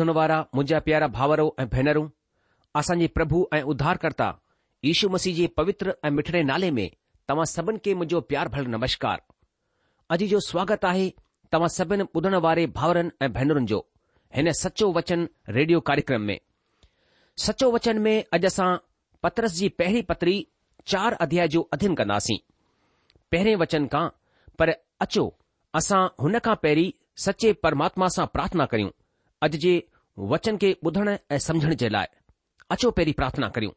ॿुधण वारा मुंहिंजा प्यारा भावरो ऐं भेनरूं असांजी प्रभु ऐं उद्धारकर्ता यशू मसीह जे पवित्र ऐं मिठड़े नाले में तव्हां सभिनि खे मुंहिंजो प्यार भल नमस्कार अॼु जो स्वागत आहे तव्हां सभिनी ॿुधण वारे भाउरनि ऐं भेनरुनि जो हिन सचो वचन रेडियो कार्यक्रम में सचो वचन में अॼु असां पत्रस जी पहिरीं पतरी चार अध्याय जो अधीन कंदासीं पहरे वचन खां पर अचो असां हुन खां पहिरीं सचे परमात्मा सां प्रार्थना करियूं अॼु जे वचन खे ॿुधण ऐं समुझण जे लाइ अचो पहिरीं प्रार्थना करियूं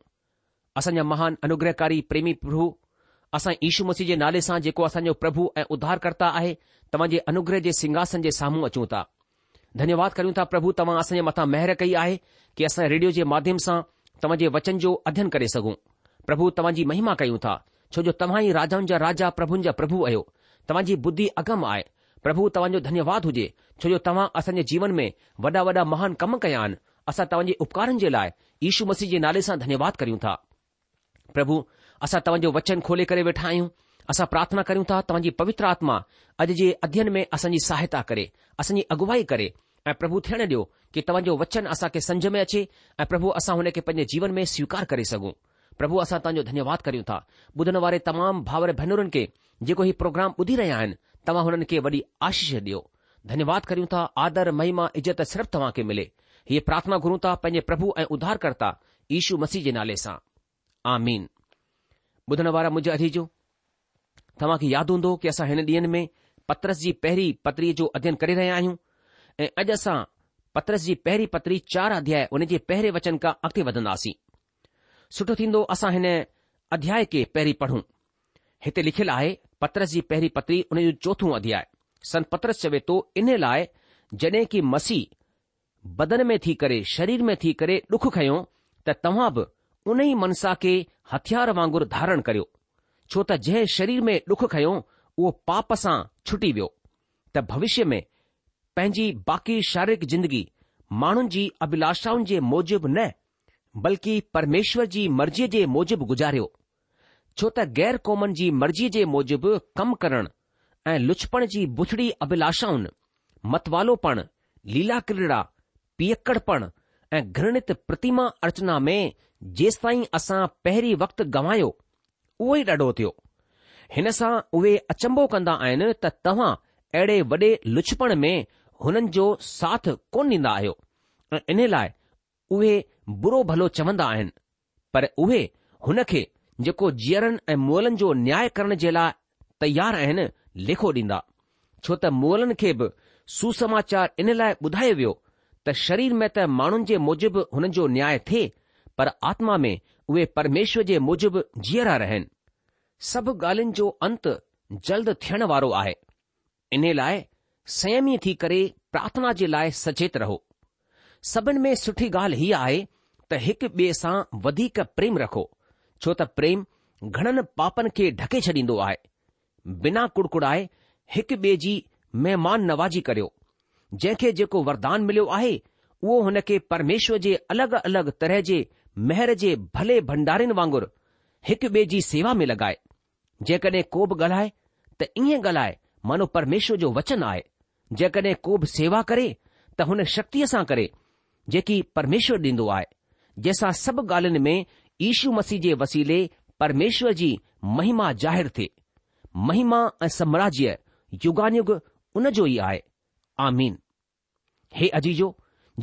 असांजा महान अनुग्रहकारी प्रेमी प्रभु असां ईशू मसीह जे नाले सां जेको असांजो प्रभु ऐं उद्धारकर्ता आहे तव्हांजे अनुग्रह जे सिंघासन जे साम्हूं अचूं था धन्यवाद करियूं था प्रभु तव्हां असांजे मथां महिर कई आहे की असां रेडियो जे माध्यम सां तव्हां जे वचन जो अध्यन करे सघूं प्रभु तव्हां जी महिमा कयूं था छो जो तव्हां ई राजाउनि जा राजा प्रभुनि जा प्रभु आहियो तव्हांजी बुद्धी अगम आहे પ્રભુ તવજો ધન્યવાદ હોજે છો જો તમા અસન જીવન મે બડા બડા મહાન કામ કયાન અસા તવજી ઉપકારન જે લાય ઈશુ મસીજી નાલે સા ધન્યવાદ કરીઉં તા પ્રભુ અસા તવજો વચન ખોલે કરે બેઠા હી અસા પ્રાર્થના કરીઉં તા તવજી પવિત્રા આત્મા અજ જે અધ્યયન મે અસનજી સહાયતા કરે અસનજી અગવાઈ કરે પ્રભુ થણે દયો કે તવજો વચન અસા કે સંજ મે છે પ્રભુ અસા હોને કે પજે જીવન મે સ્વીકાર કરી સગુ પ્રભુ અસા તાજો ધન્યવાદ કરીઉં તા બુધનવારે તમામ ભાવરે ભનુરન કે જેકો હી પ્રોગ્રામ બધી રહ્યા હૈ तव्हां हुननि खे वॾी आशीष ॾियो धन्यवाद कयूं था आदर महिमा इज़त सिर्फ़ु तव्हां खे मिले हीअ प्रार्थना घुरूं था पंहिंजे प्रभु ऐं उधारकर्ता ईशू मसीह जे नाले सां आमीन! मीन ॿुधण वारा मुंहिंजो अजीजो तव्हांखे यादि हूंदो कि असां हिन ॾींहनि में पत्रस जी पहिरीं पत्रीअ जो अध्यन करे रहिया आहियूं ऐं अॼु असां पतरस जी पहिरीं पत्री चार अध्याय हुन जे पहिरें वचन खां अॻिते वधंदासीं सुठो थींदो असां हिन अध्याय खे पहिरीं पढ़ूं हिते लिखियलु आहे पत्रस जी पहिरीं पत्री उन जो चोथों अधी आहे सनपत्रस चवे थो इन लाइ जड॒हिं की मसीह बदन में थी करे शरीर में थी करे डुख खयो तव्हां बि उन ई मनसा खे हथियार वांगुर धारण करियो छो त जंहिं शरीर में डुख खयों उहो पाप सां छुटी वियो त भविष्य में पंहिंजी बाक़ी शारीरिक जिंदगी माण्हुनि जी अभिलाषाउनि जे मूजिबि न बल्कि परमेश्वर जी मर्ज़ीअ जे गुजारियो छो त गैर क़ौमनि जी मर्ज़ीअ जे मूजिबि कमु करणु ऐं लुछपण जी बुछड़ी अभिलाषाउनि मतवालोपणु लीला क्रीड़ा पीअक्कड़प ऐं घृणित प्रतिमा अर्चना में जेसि ताईं असां पहिरीं वक़्तु गवायो उहो ई ॾाढो थियो हिन सां उहे अचंभो कंदा आहिनि त तव्हां अहिड़े वॾे लुछपण में हुननि जो साथ कोन ॾींदा आहियो ऐं इन लाइ उहे बुरो भलो चवंदा आहिनि पर उहे हुन खे जेको जीअरनि ऐं मोलनि जो न्याय करण जे लाइ तयार आहिनि लेखो ॾींदा छो त मोलनि खे बि सुसमाचार इन लाइ ॿुधायो वियो त शरीर में त माण्हुनि जे मूजिबि हुननि जो न्याय थिए पर आत्मा में उहे परमेश्वर जे मूजिबि जीअरा रहनि सभु ॻाल्हियुनि जो अंत जल्द थियण वारो आहे इन लाइ सयमी थी करे प्रार्थना जे लाइ सचेत रहो सभिनि में सुठी ॻाल्हि हीअ आहे त हिकु ॿिए सां वधीक प्रेम रखो छो त प्रेम घणनि पापनि खे ढके छॾींदो आहे बिना कुड़कुड़ाए हिकु ॿिए जी महिमान नवाजी करियो जंहिंखे जेको वरदान मिलियो आहे उहो हुन खे परमेश्वर जे अलॻि अलॻि तरह जे महर जे भले भंडारनि वांगुरु हिकु ॿिए जी सेवा में लॻाए जेकॾहिं को बि ॻाल्हाए त ईअं ॻाल्हाए मानो परमेश्वर जो वचन आहे जेकॾहिं को बि सेवा करे त हुन शक्तीअ सां करे जेकी परमेश्वर ॾींदो आहे जंहिंसां सभु ॻाल्हियुनि में ईशु मसीह जे वसीले परमेश्वर जी महिमा ज़ाहिर थे महिमा ऐं साम्राज्य उन जो ई आहे आमीन हे अजीजो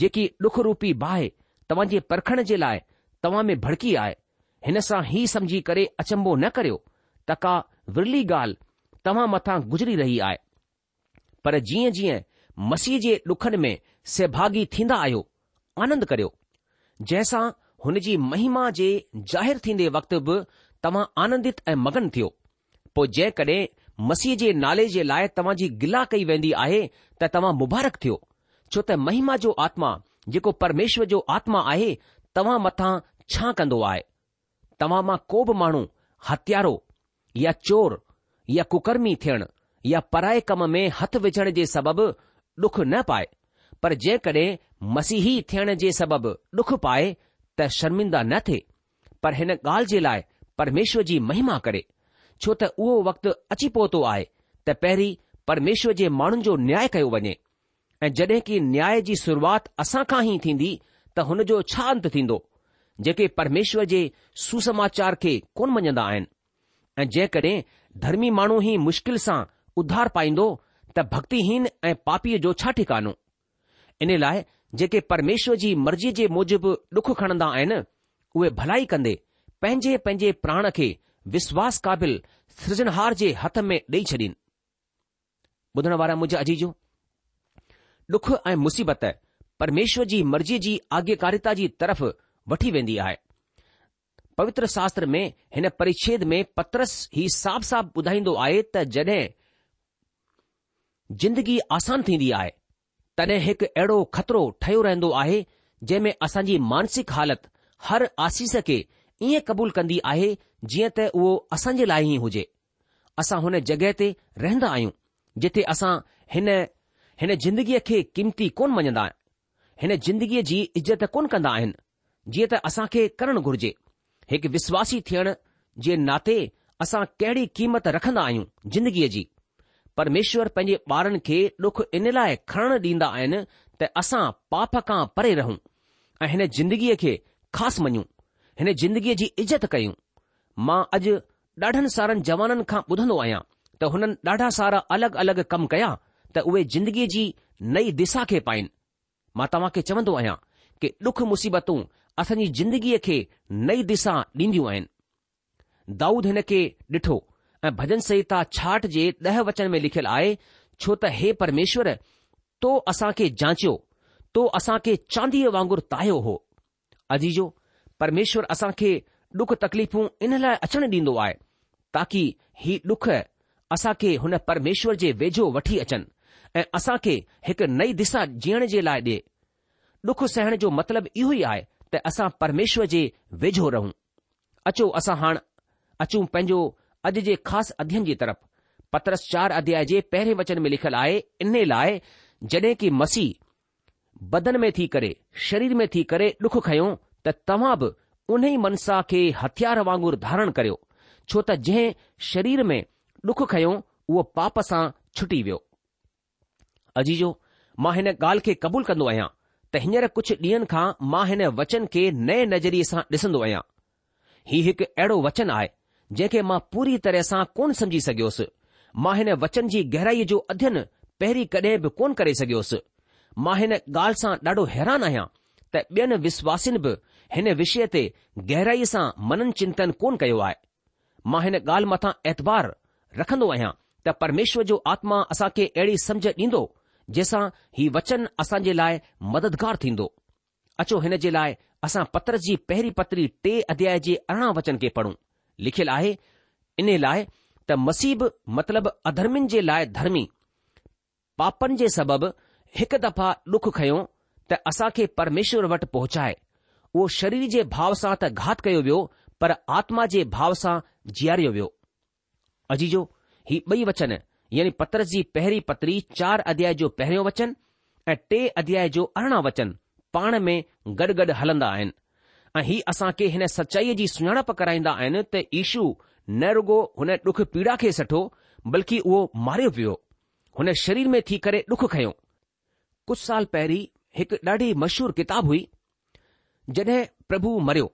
जेकी डुख रूपी बाहि तव्हांजे परखण जे लाइ तव्हां में भड़की आहे हिन सां ई समुझी करे अचंबो न करियो त का विरली ॻाल्हि तव्हां मथां गुज़री रही आहे पर जीअं जीअं मसीह जे ॾुखनि में सहभागी थींदा आहियो आनंद करियो जंहिंसां हुन जी महिमा जे ज़ाहिरु थींदे वक़्त बि तव्हां आनंदित ऐं मगन थियो पोइ जेकॾहिं मसीह जे नाले जे लाइ तव्हां जी गिला कई वेंदी आहे त तव्हां मुबारक थियो छो त महिमा जो आत्मा जेको परमेश्वर जो आत्मा आहे तव्हां मथां छा कंदो आहे तव्हां मां को बि माण्हू हथियारो या चोर या कुकर्मी थियण या पराए कम में हथ विझण जे सबबि ॾुख न पाए पर जेकॾहिं मसीही थियण जे सबबि ॾुख पाए त शर्मिंदा न थे पर हिन ॻाल्हि जे लाइ परमेश्वर जी महिमा करे छो त उहो वक़्तु अची पहुतो आहे त पहिरीं परमेश्वर जे माण्हुनि जो न्याय कयो वञे ऐं जॾहिं की न्याय जी शुरूआत असां खां ई थींदी त हुन जो छा अंत थींदो जेके परमेश्वर जे सुसमाचार खे कोन मञंदा आहिनि ऐं जे धर्मी माण्हू ई मुश्किल सां उधार पाईंदो त भक्तिहीन ऐं पापीअ जो छा ठिकानो इन लाइ जेके परमेश्वर जी मर्ज़ी जे मूजिबि डुख खणंदा आहिनि उहे भलाई कंदे पंहिंजे पंहिंजे प्राण खे विश्वास क़ाबिल सृजनहार जे हथ में ॾेई छॾीनिजी अजीजो डुख ऐं मुसीबत परमेश्वर जी मर्ज़ी जी आज्ञाकारिता जी तरफ़ वठी वेंदी आहे पवित्र शास्त्र में हिन परिच्छेद में पत्रस ही साफ़ साफ़ ॿुधाईंदो आहे त जड॒हिं जिंदगी आसान थींदी आहे तॾहिं हिकु अहिड़ो ख़तरो ठहियो रहंदो आहे जंहिं में असांजी मानसिक हालति हर आसीस खे ईअं क़बूल कंदी आहे जीअं त उहो असां जे लाइ ई हुजे असां हुन जॻहि ते रहंदा आहियूं जिथे असां हिन हिन जिंदगीअ खे क़ीमती कोन मञंदा हिन जिंदगीअ जी इज़त कोन कंदा आहिनि जीअं त असां खे करणु घुर्जे हिकु विश्वासी थियण जे नाते असां कहिड़ी क़ीमत रखंदा आहियूं जिंदगीअ जी परमेश्वर पंहिंजे ॿारनि खे ॾुख इन लाइ खणण ॾींदा आहिनि त असां पाप खां परे रहूं ऐं हिन जिंदगीअ खे ख़ासि मञूं हिन जिंदगीअ जी इज़त कयूं मां अॼु ॾाढनि सारनि जवाननि खां ॿुधंदो आहियां त हुननि ॾाढा सारा अलॻि अलॻि कम कया त उहे जिंदगीअ जी नई दिशा खे पाइनि मां तव्हां खे चवंदो आहियां कि ॾुख मुसीबतूं असांजी जिंदगीअ खे नई दिशा ॾींदियूं आहिनि दाऊद हिन खे ॾिठो ऐं भजन संहिता जे ॾह वचन में लिखियलु आहे छो त हे परमेश्वर तो असां खे जांचियो तो असां खे चांदीअ वांगुरु तायो हो अजीजो परमेश्वर असां खे डुख तकलीफ़ूं इन लाइ अचणु ॾींदो आहे ताकी ही डुख असां खे हुन परमेश्वर जे वेझो वठी अचनि ऐं असां खे हिकु नई दिशा जीअण जे लाइ ॾिए डुख सहण जो मतिलबु इहो ई आहे त असां परमेश्वर जे वेझो रहूं अचो असां हाणे अचूं पंहिंजो अॼु जे ख़ासि अध्ययन जी तरफ़ पत्रस पत्रसचार अध्याय जे पहिरें वचन में लिखियलु आहे इन्हे लाइ जड॒हिं की मसीह बदन में थी करे शरीर में थी करे डुख खयो त तव्हां बि उन ई मनसा खे हथियार वांगुर धारण करियो छो त जंहिं शरीर में डुख खयो उहो पाप सां छुटी वियो अजीजो मां हिन ॻाल्हि खे क़बूल कंदो आहियां त हींअर कुझु डींहन खां मां हिन वचन खे नए नज़रिये सां डि॒सन्दो आहियां ही हिकु अहिड़ो वचन आहे जंहिंखे मां पूरी तरह सां कोन समझी सघियोसि मां हिन वचन जी गहराईअ जो अध्ययन पहिरीं कॾहिं बि कोन करे सघियोसि मां हिन ॻाल्हि सां ॾाढो हैरान आहियां त ॿियनि विश्वासिन बि हिन विषय ते गहराईअ सां मनन चिंतन कोन कयो आहे मां हिन ॻाल्हि मथां ऐतबार रखंदो आहियां त परमेश्वर जो आत्मा असां खे अहिड़ी समझ ॾींदो जंहिंसां ही वचन असां जे लाइ मददगार थींदो अचो हिन जे लाइ असां पत्र जी पहिरीं पत्री टे अध्याय जे अरिड़हं वचन खे पढ़ूं लिखियलु आहे इन लाइ त मसीब मतिलब अधर्मिन जे लाइ धर्मी पापनि जे सबबि हिकु दफ़ा ॾुख खयो त असां खे परमेश्वर वटि पहुचाए उहो शरीर जे भाव सां त घात कयो वियो पर आत्मा जे भाव सां जीआरियो वियो अजीजो ही ॿई वचन यानी पत्र जी पहिरीं पतरी चार अध्याय जो पहिरियों वचन ऐं टे अध्याय जो अरिड़हं वचन पाण में गॾु गॾु हलंदा आहिनि ऐं हीउ खे हिन सचाईअ जी सुञाणप कराईंदा आहिनि त ईशू न रुगो हुन डुख पीड़ा खे सठो बल्कि उहो मारियो वियो हुन शरीर में थी करे डुख खयो कुझु साल पहिरीं हिकु ॾाढी मशहूरु किताबु हुई जॾहिं प्रभु मरियो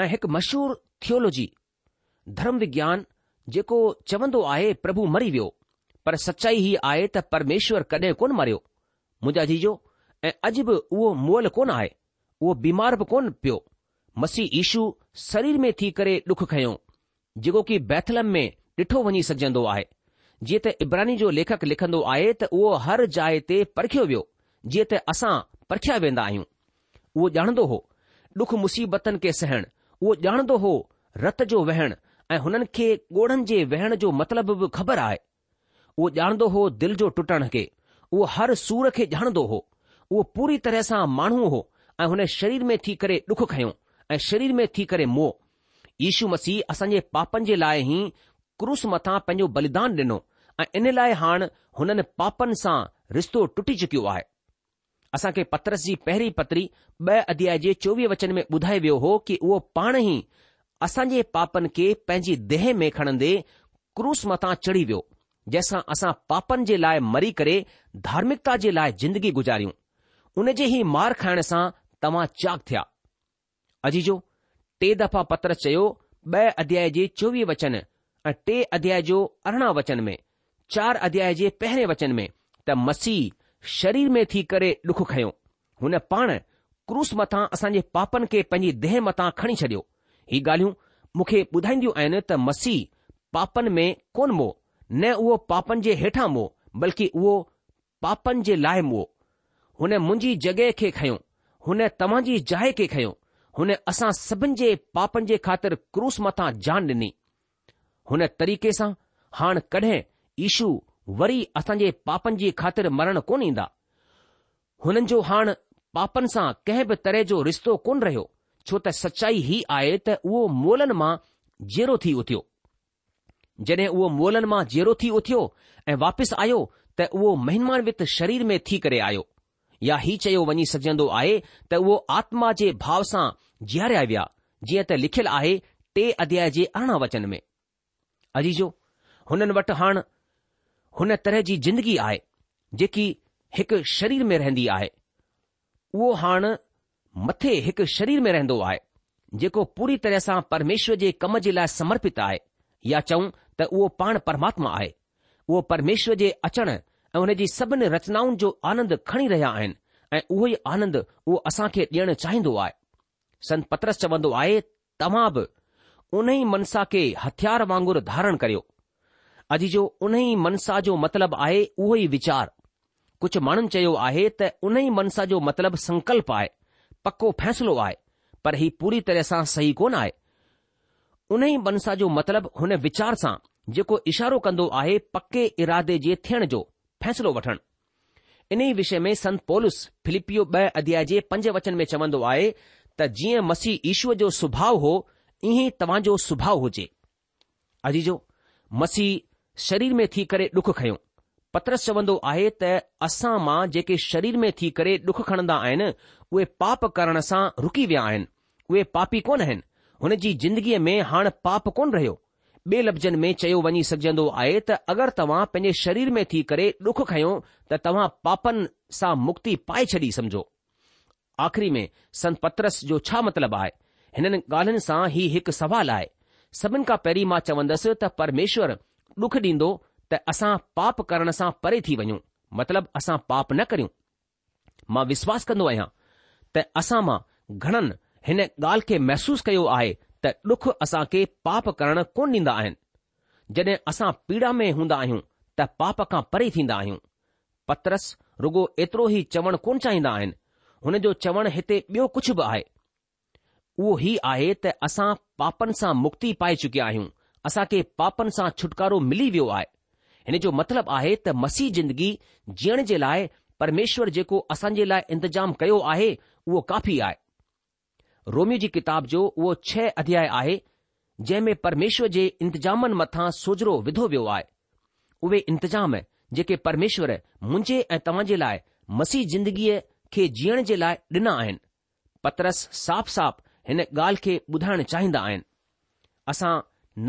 ऐं हिकु मशहूरु थियोलॉजी धर्म विज्ञान जेको चवंदो आहे प्रभु मरी वियो पर सचाई हीअ आहे त परमेश्वर कॾहिं कोन मरियो मुंहिंजा जीजो ऐं अॼु बि उहो मुअल कोन आहे उहो बीमार बि कोन पियो मसीह ईशू शरीर में थी करे डुख खयो जेको की बैथलम में ॾिठो वञी सघजंदो आहे जीअं त इब्रानी जो लेखक लिखंदो आहे त उहो हर जाइ ते परखियो वियो जीअं त असां परखिया वेंदा आहियूं उहो ॼाणंदो हो डुख मुसीबतनि खे सहण उहो ॼाणंदो हो रत जो वहण ऐं हुननि खे ॻोढ़नि जे वहण जो मतिलब बि ख़बर आहे उहो ॼाणंदो हो दिलि जो टुटण खे उहो हर सूर खे ॼाणंदो हो उहो पूरी तरह सां माण्हू हो ऐं हुन शरीर में थी करे डुख खयो ऐं शरीर में थी करे मोह यू मसीह असांजे पापनि जे लाइ ई क्रूस मथां पंहिंजो बलिदान ॾिनो ऐं इन लाइ हाणे हुननि पापनि सां रिश्तो टुटी चुकियो आहे असांखे पत्रस जी पहिरीं पत्री ॿ अध्याय जे चोवीह वचन में ॿुधाए वियो हो कि उहो पाण ई असांजे पापनि खे पंहिंजी देह में खणंदे क्रूस मथां चढ़ी वियो जंहिंसां असां पापनि जे लाइ मरी करे धार्मिकता जे लाइ जिंदगी गुज़ारियूं उन जे ई मार खाइण सां तव्हां चाक थिया अजीजो टे दफ़ा पत्र चयो ॿ अध्याय जे चोवीह वचन ऐं टे अध्याय जो अरिड़हं वचन में चार अध्याय जे पहिरें वचन में त मसीह शरीर में थी करे डुखु खयो हुन पाण क्रूस मथां असांजे पापनि खे पंहिंजी देह मथां खणी छॾियो ही ॻाल्हियूं मूंखे ॿुधाईंदियूं आहिनि त मसीह पापनि में कोन मो न उहो पापनि जे हेठां मो बल्कि उहो पापनि जे लाइ मो हुन मुंहिंजी जॻहि खे खयो हुन तव्हां जी जाइ खे खयो हुन असां सभिनि जे पापनि जे ख़ातिर क्रूस मथां जान ॾिनी हुन तरीक़े सां हाणे कॾहिं ईशू वरी असांजे पापनि जी ख़ातिर मरण कोन ईंदा हुननि जो हाणे पापनि सां कंहिं बि तरह जो रिश्तो कोन रहियो छो त सचाई ही आहे त उहो मोलनि मां जेरो थी उथियो जॾहिं उहो मोलन मां जेरो थी उथियो ऐं वापसि आयो त उहो महिमान वित्त शरीर में थी करे आयो या हीउ चयो वञी सघजंदो आहे त उहो आत्मा जे भाव सां जीआरिया विया जीअं त लिखियलु आहे टे अध्याय जे अरिड़हं वचन में अजीजो हुननि वटि हाणे हुन तरह जी जिंदगी आहे जेकी हिकु शरीर में रहंदी आहे उहो हाणे मथे हिकु शरीर में रहंदो आहे जेको पूरी तरह सां परमेश्वर जे कम जे लाइ समर्पित आहे या चऊं त उहो पाण परमात्मा आहे उहो परमेश्वर जे अचणु उन जी सभिनी रचनाउनि जो आनंद खणी रहिया आहिनि ऐं उहो ई आनंद उहो असां खे डि॒यणु चाहींदो आहे संत पत्रस चवन्दो आहे तव्हां बि उन ई मनसा के हथियार वांगुर धारण करियो अॼ जो उन ई मनसा जो मतिलबु आहे उहो ई वीचार कुझु माण्हुनि चयो आहे त उन ई मनसा जो मतिलबु संकल्प आहे पको फैसलो आहे पर ही पूरी तरह सां सही कोन आहे उन ई मनसा जो मतिलबु हुन वीचार सां जेको इशारो आहे पके इरादे जे थियण जो फैसलो वठणु इन ई विषय में संत पोलस फिलिपियो ॿ अध्याय जे पंज वचन में चवंदो आहे त जीअं मसीह ईश्वर जो सुभाउ हो ईअं तव्हांजो सुभाउ हुजे अजीजो मसीह शरीर में थी करे डुख खयो पत्रस चवंदो आहे त असां मां जेके शरीर में थी करे डुख खणंदा आहिनि उहे पाप करण सां रुकी विया आहिनि उहे पापी कोन आहिनि हुन जी जिंदगीअ में हाणे पाप कोन रहियो ॿिए लफ़्ज़नि में चयो वञी सघजंदो आहे त अगरि तव्हां पंहिंजे शरीर में थी करे डुख खयो त तव्हां पापनि सां मुक्ति पाए छॾी समझो आख़िरी में संत पत्रस जो छा मतिलबु आहे हिननि ॻाल्हियुनि सां हीउ हिकु सुवाल आहे सभिनि खां पहिरीं मां चवंदसि त परमेश्वर डुख ॾींदो त असां पाप करण सां परे थी वञूं मतिलब असां पाप न करियूं मां विश्वास कंदो आहियां त असां मां घणनि हिन ॻाल्हि खे महसूसु कयो आहे डुख ॾुख असांखे पाप करण कोन ॾींदा आहिनि जॾहिं असां पीड़ा में हूंदा आहियूं त पाप खां परे थींदा आहियूं पतरस रुगो एतिरो ई चवणु कोन चाहींदा आहिनि हुन जो चवणु हिते ॿियो कुझु बि आहे उहो ई आहे त असां पापनि सां मुक्ति पाए चुकिया आहियूं असां खे पापनि सां छुटकारो मिली वियो आहे हिन जो मतिलबु आहे त मसीह जिंदगी जीअण जे लाइ परमेश्वर जेको असांजे लाइ इंतज़ाम कयो आहे उहो काफ़ी आहे रोमियो जी किताब जो उहो छह अध्याय आहे जंहिं में परमेश्वर जे इंतिजामनि मथां सोजरो विधो वियो आहे उहे इंतिजाम जेके परमेश्वर मुंहिंजे ऐं तव्हां जे लाइ मसीह जिंदगीअ खे जीअण जे लाइ ॾिना आहिनि पतरस साफ़ साफ़ हिन ॻाल्हि खे ॿुधाइण चाहींदा आहिनि असां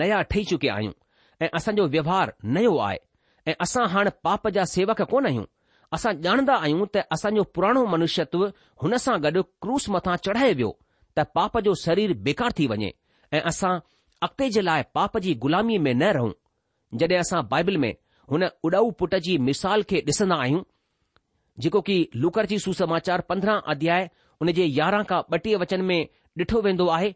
नया ठही चुकिया आहियूं ऐं असांजो व्यवहार नयो आहे ऐं असां हाणे पाप जा सेवक कोन आहियूं असां ॼाणंदा आहियूं त असांजो पुराणो मनुष्यत्व हुन सां गॾु क्रूस मथां चढ़ाए वियो त पाप जो शरीर बेकार थी वञे ऐं असां अॻिते जे लाइ पाप जी ग़ुलामी में न रहूं जॾहिं असां बाइबल में हुन उॾाऊ पुट जी मिसाल खे ॾिसन्दा आहियूं जेको की लुकर जी सुसमाचार पंद्रहं अध्याय हुन जे यारहं खां ॿटीह वचन में ॾिठो वेंदो आहे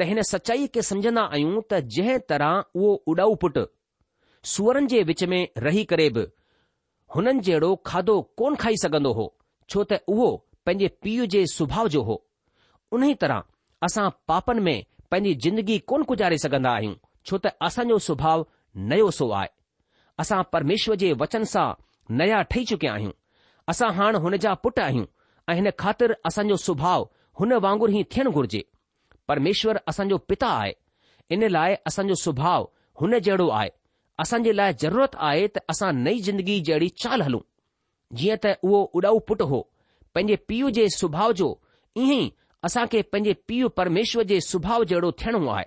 त हिन सचाईअ खे समझन्दा आहियूं त जंहिं तरह उहो उॾाउ पुटु सुअरनि जे विच में रही करे बि हुननि जहिड़ो खाधो कोन खाई सघन्दो हो छो त उहो पंहिंजे पीउ जे सुभाउ जो हो उन ई तरह असां पापनि में पंहिंजी ज़िंदगी कोन गुज़ारे सघंदा आहियूं छो त असांजो सुभाउ नयो सो आहे असां परमेश्वर जे वचन सां नया ठही चुकिया आहियूं असां हाणे हुन जा पुट आहियूं ऐं हिन ख़ातिर असांजो सुभाउ हुन वांगुर ई थियणु घुर्जे परमेश्वर असांजो पिता आहे इन लाइ असांजो सुभाउ हुन जहिड़ो आहे असांजे लाइ ज़रूरत आहे त असां नई ज़िंदगी जहिड़ी चाल हलूं जीअं त उहो उॾाऊ पुटु हो पंहिंजे पीउ जे सुभाउ जो ईअं ई असां खे पंहिंजे पीउ परमेश्वर जे सुभाउ जहिड़ो थियणो आहे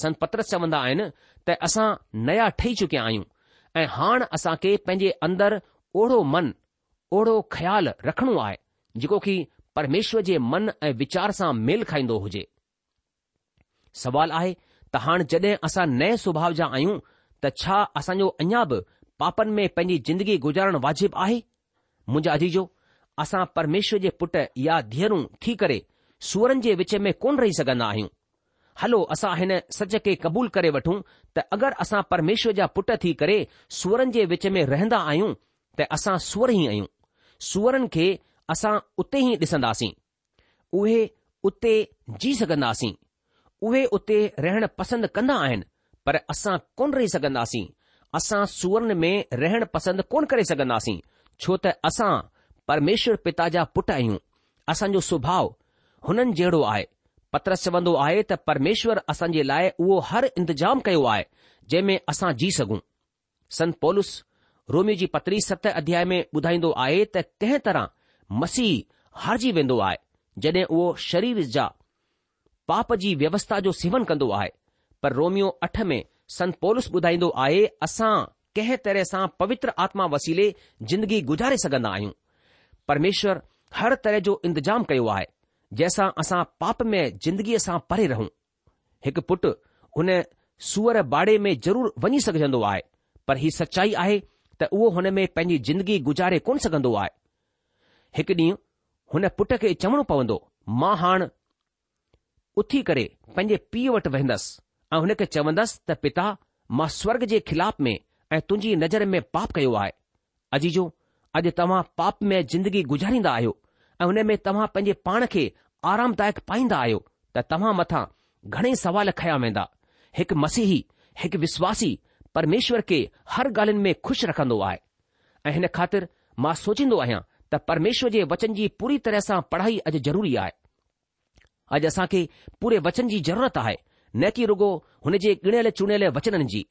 संत पत्र चवंदा आहिनि त असां नया ठही चुकिया आहियूं ऐं हाणे असां खे पंहिंजे अंदरि ओड़ो मन ओड़ो ख़्यालु रखणो आहे जेको कि परमेश्वर जे मन ऐं वीचार सां मेल खाईंदो हुजे सवाल आहे त हाणे जॾहिं असां नए सुभाउ जा आहियूं त छा असांजो अञा बि पापनि में पंहिंजी ज़िंदगी गुज़ारणु वाजिबु आहे मुंहिंजा अजीजो असां परमेश्वर जे पुट या धीअरूं थी करे सूवरनि जे विच में कोन रही सघंदा आहियूं हलो असां हिन सच खे क़बूल करे वठूं त अगरि असां परमेश्वर जा पुट थी करे सूरनि जे विच में रहंदा आहियूं त असां सूअर ई आहियूं सूअरनि खे असां उते ई ॾिसंदासीं उहे उते जी सघंदासीं उहे उते रहण पसंदि कंदा आहिनि पर असां कोन रही सघंदासीं असां सूरनि में रहण पसंदि कोन करे सघंदासीं छो त असां परमेश्वर पिता जा पुट आहियूं असांजो सुभाउ हुननि जहिड़ो आहे पत्रस चवंदो आहे त परमेश्वर असां जे लाइ उहो हर इंतज़ाम कयो आहे जंहिं में असां जी सघूं संत पौलस रोमी जी पत्री सत अध्याय में ॿुधाईंदो आहे त कंहिं तरह मसीह हारिजी वेंदो आहे जड॒हिं उहो शरीर जा पाप जी व्यवस्था जो सेवन कंदो आहे पर रोमियो अठ में संत पौलस ॿुधाईंदो आहे असां कंहिं तरह सां पवित्र आत्मा वसीले जिंदगी गुज़ारे सघंदा आहियूं परमेश्वर हर तरह जो इंतजाम कयो आहे जंहिंसां असां पाप में जिंदगीअ सां परे रहूं हिकु पुटु हुन सूअर बाड़े में ज़रूरु वञी सघजंदो आहे पर ही सचाई आहे त उहो हुन में पंहिंजी जिंदगी गुज़ारे कोन सघंदो आहे हिकु ॾींहुं हुन पुट खे चवणो पवंदो मां हाणे उथी करे पंहिंजे पीउ वटि वहंदसि ऐं हुन खे चवंदसि त पिता मां स्वर्ग जे खिलाफ़ में ऐं तुंहिंजी नज़र में पाप कयो आहे अजीजो अॼु तव्हां पाप में जिंदगी गुज़ारींदा आहियो ऐं हुन में तव्हां पंहिंजे पाण खे आरामदायक पाईंदा आहियो त तव्हां मथां घणेई सवाल खया वेंदा हिकु मसीही हिकु विश्वासी परमेश्वर खे हर ॻाल्हियुनि में ख़ुशि रखंदो आहे ऐं हिन ख़ातिर मां सोचींदो आहियां त परमेश्वर जे वचन जी पूरी तरह सां पढ़ाई अॼु ज़रूरी आहे अॼु असां खे पूरे वचन जी ज़रूरत आहे न की रुॻो हुन जे ॻिणियल चुणियल वचननि जी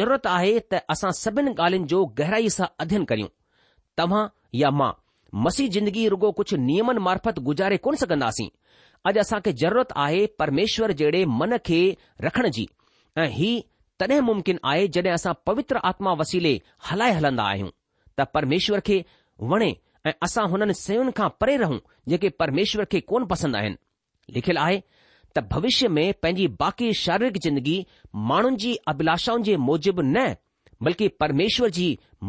ज़रूरत आहे त असां सभिनि ॻाल्हियुनि जो गहराई सां अध्ययन करियूं तव्हां या मां मसीह ज़िंदगी रुगो कुझु नियमन मार्फत गुज़ारे कोन सघंदासीं अॼु असां खे ज़रूरत आहे परमेश्वर जहिड़े मन खे रखण जी ऐं ही तॾहिं मुमकिन आहे जॾहिं असां पवित्र आत्मा वसीले हलाए हलंदा आहियूं त परमेश्वर खे वणे ऐं असां हुननि शयुनि खां परे रहूं जेके परमेश्वर खे कोन पसंदि आहिनि लिखियलु आहे त भविष्य में पंहिंजी बाक़ी शारीरिक जिंदगी माण्हुनि जी अभिलाषाउनि जे मूजिबि न बल्कि परमेश्वर जी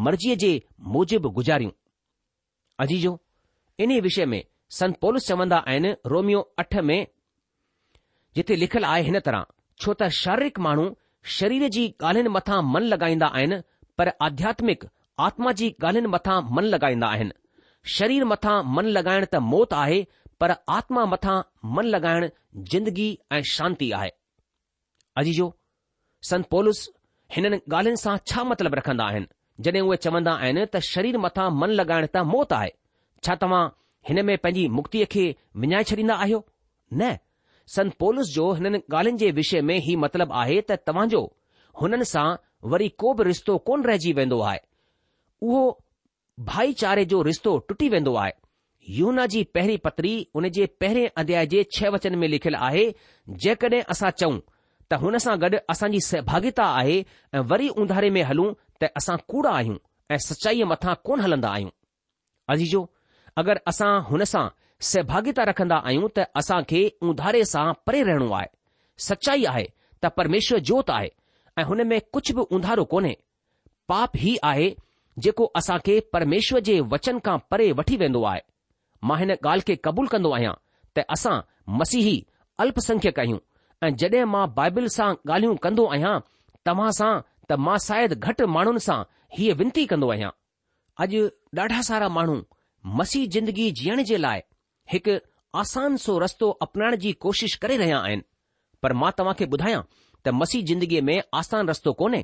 मर्जीअ जे मूजिबि गुज़ारियूं अजीजो इन्ही विषय में संत संतोलुस चवंदा आहिनि रोमियो अठ में जिथे लिखियलु आहे हिन तरह छो त शारीरिक माण्हू शरीर जी ॻाल्हियुनि मथां मन लॻाईंदा आहिनि पर आध्यात्मिक आत्मा जी ॻाल्हियुनि मथां मन लॻाईंदा आहिनि शरीर मथां मन लॻाइण त मौत आहे पर आत्मा मथां मन लॻाइण जिंदगी ऐं शांती आहे अजीजो संत पोलस हिननि ॻाल्हियुनि सां छा मतिलबु रखंदा आहिनि जॾहिं उहे चवंदा आहिनि त शरीर मथां मन लॻाइण त मौत आहे छा तव्हां हिन में पंहिंजी मुक्तीअ खे विञाए छॾींदा आहियो न संत पोलिस जो हिननि ॻाल्हियुनि जे विषय में हीउ मतिलबु आहे त तव्हांजो हुननि सां वरी को बि रिश्तो कोन रहिजी वेंदो आहे उहो भाईचारे जो रिश्तो टुटी वेंदो आहे यूना जी पहिरीं पत्री उन जे पहिरें अध्याय जे छह वचन में लिखियलु आहे जेकॾहिं असां चऊं त हुन सां गॾु असांजी सहभागिता आहे ऐं वरी उंधारे में हलूं असां कूड़ा आहियूं ऐं सचाईअ मथां कोन हलंदा आहियूं अजीजो अगरि असां हुन सां सहभागिता रखंदा आहियूं त असां खे उंधारे सां परे रहणो आहे सचाई आहे त परमेश्वर जोत आहे ऐं हुन में कुझु बि उंधारो कोन्हे पाप ई आहे जेको असां खे परमेश्वर जे वचन खां परे वठी वेंदो आहे मां हिन ॻाल्हि खे कबूल कंदो आहियां त असां मसीही अल्पसंख्यक आहियूं ऐं जड॒हिं मां बाइबिल सां ॻाल्हियूं कंदो आहियां तव्हां सां त मां शायदि घटि माण्हुनि सां हीअ विनती कंदो आहियां अॼु ॾाढा सारा माण्हू मसीह जिंदगी जीअण जे लाइ हिकु आसान सो रस्तो अपनाइण जी कोशिश करे रहिया आहिनि पर मां तव्हां खे ॿुधायां त मसीह जिंदगीअ में आसान रस्तो कोन्हे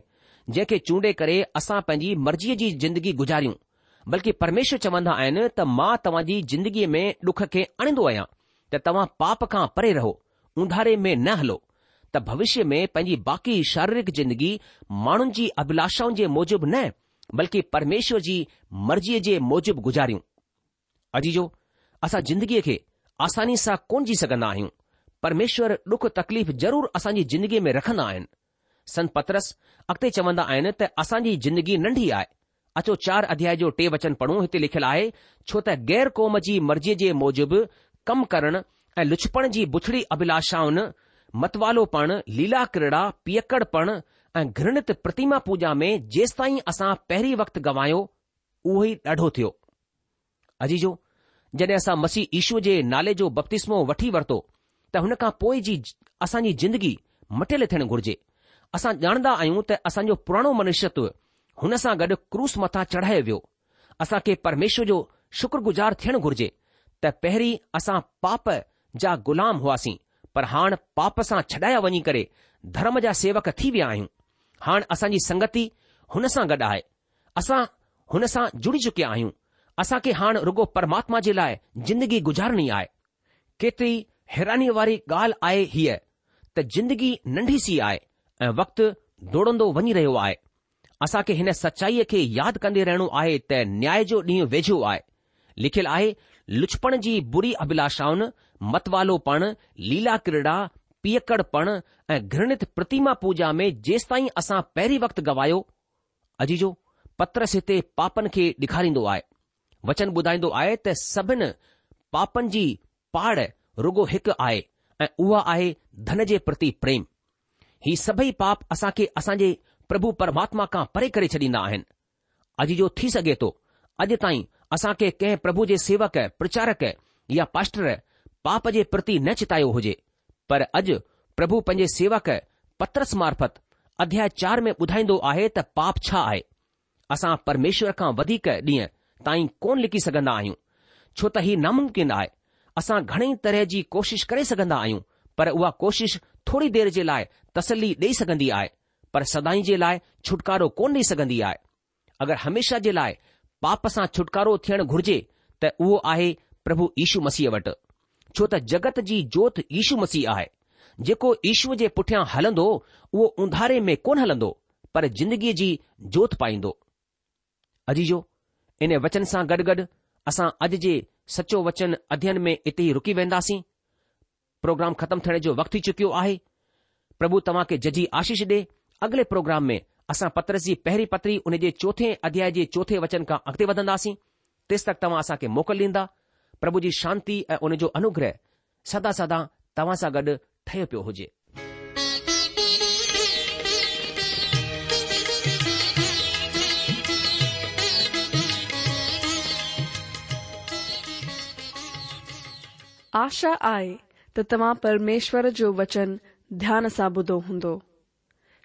जंहिंखे चूंडे करे असां पंहिंजी मर्ज़ीअ जी जिंदगी गुजारियूं बल्कि परमेश्वर चवंदा आहिनि त मां तव्हां जी जिंदगीअ में डुख खे आणींदो आहियां त तव्हां पाप खां परे रहो उंधारे में न हलो त भविष्य में पंहिंजी बाक़ी शारीरिक जिंदगी माण्हुनि जी अभिलाषाउनि जे मूजिबि न बल्कि परमेश्वर जी मर्ज़ीअ जे मूजिबि गुज़ारियूं अजी जो असां जिंदगीअ खे आसानी सां कोन जी सघंदा आहियूं परमेश्वर डुख तकलीफ़ ज़रूर असांजी ज़िंदगीअ में रखंदा आहिनि संत पत्रस अॻिते चवंदा आहिनि त असांजी जिंदगी नंढी आहे अचो चार अध्याय जो टे वचन पढ़ूं हिते लिखियलु आहे छो त ग़ैर क़ौम जी मर्ज़ीअ जे मूजिबि कमु करणु ऐं लुछपण जी बुछड़ी अभिलाषाउनि मतवालो पण लीला क्रेड़ा पीअकड़पपणु ऐं घृणित प्रतिमा पूजा में जेसिताईं असां पहिरीं वक़्तु गवायो उहो ई ॾाढो थियो अजीजो जॾहिं असां मसीह ईशूअ जे नाले जो बपतिस्मो वठी वरितो त हुन खां पोइ जी असांजी जिंदगी मटियलु थियणु घुर्जे असां ॼाणंदा आहियूं त असांजो पुराणो मनुष्यत्व हुन सां गॾु क्रूस मथां चढ़ायो वियो असां खे परमेश्वर जो शुक्रगुज़ार थियणु घुर्जे त पहिरीं असां पाप जा ग़ुलाम हुआसीं पर हाण पाप सां छॾाया वञी करे धर्म जा सेवक थी विया आहियूं हाणे असांजी संगति हुन सां गॾु आहे असां हुन सां जुड़ी चुकिया आहियूं असांखे हाणे रुगो परमात्मा जे लाइ जिंदगी गुज़ारणी आहे केतिरी हैरानीअ वारी ॻाल्हि आहे हीअ त ज़िंदगी नंढी सी आहे ऐं वक़्तु दौड़ंदो वञी रहियो आहे असांखे हिन सचाईअ खे यादि कंदे रहणो आहे त न्याय जो ॾींहुं वेझो आहे लिखियलु आहे लुछपण जी बुरी अभिलाषाउनि मतवालो पणु लीला क्रीड़ा पीअकड़पपण ऐं घृणित प्रतिमा पूजा में जेसि ताईं असां पहिरीं वक़्तु गवायो अजीजो जो पत्रसिते पापनि खे ॾेखारींदो आहे वचन ॿुधाईंदो आहे त सभिनि पापनि जी पाड़ रुगो हिकु आहे ऐं उहा आहे धन जे प्रति प्रेम ही सभई पाप असां खे असांजे प्रभु परमात्मा खां परे करे छॾींदा आहिनि अॼु जो थी सघे थो अॼु ताईं असांखे कंहिं प्रभु जे सेवक प्रचारक या पास्टर पाप जे प्रति न चितायो हुजे पर अॼु प्रभु पंहिंजे सेवक पत्रस मार्फत अध्याचार में ॿुधाईंदो आहे त पाप छा आहे असां परमेश्वर खां वधीक ॾींहुं ताईं कोन लिखी सघंदा आहियूं छो त ही नामुमकिन आहे असां घणेई तरह जी कोशिश करे सघंदा आहियूं पर उहा कोशिश थोरी देर जे लाइ तसली ॾेई सघंदी आहे पर सदाई जे लाइ छुटकारो कोन ॾेई सघंदी आहे अगरि हमेशा जे लाइ पाप सां छुटकारो थियणु घुर्जे त उहो आहे प्रभु ईशू मसीह वटि छो त जगत जी जोति ईशू मसीह आहे जेको ईशूअ जे पुठियां हलंदो उहो उंधारे में कोन हलंदो पर जिंदगीअ जी जोति पाईंदो अजीजो इन वचन सां गॾु गॾु असां अॼु जे सचो वचन अध्यन में इते ई रुकी वेंदासीं प्रोग्राम ख़तमु थियण जो वक़्तु थी चुकियो आहे प्रभु तव्हां खे जजी आशीष ॾे अॻिले प्रोग्राम में असां पत्रस जी पहिरीं पत्री हुन जे चोथे अध्याय जे चोथे वचन खां अॻिते वधंदासीं तेसि तक तव्हां असांखे मोकल ॾींदा प्रभु जी शांति ऐं उन जो अनुग्रह सदा सदा तव्हां सां गॾु ठहियो पियो हुजे आशा आहे त तव्हां परमेश्वर जो वचन ध्यान सां ॿुधो हूंदो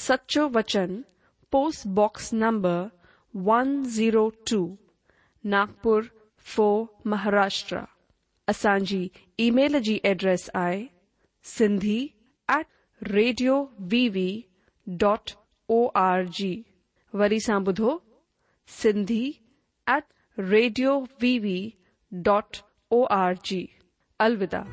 सच्चो वचन पोस्ट बॉक्स नंबर 102 नागपुर फो महाराष्ट्र असल ईमेल एड्रेस आहे Sindhi at radio V V dot O R G वरी सा बुधो Sindhi at radio V V dot O R G अलविदा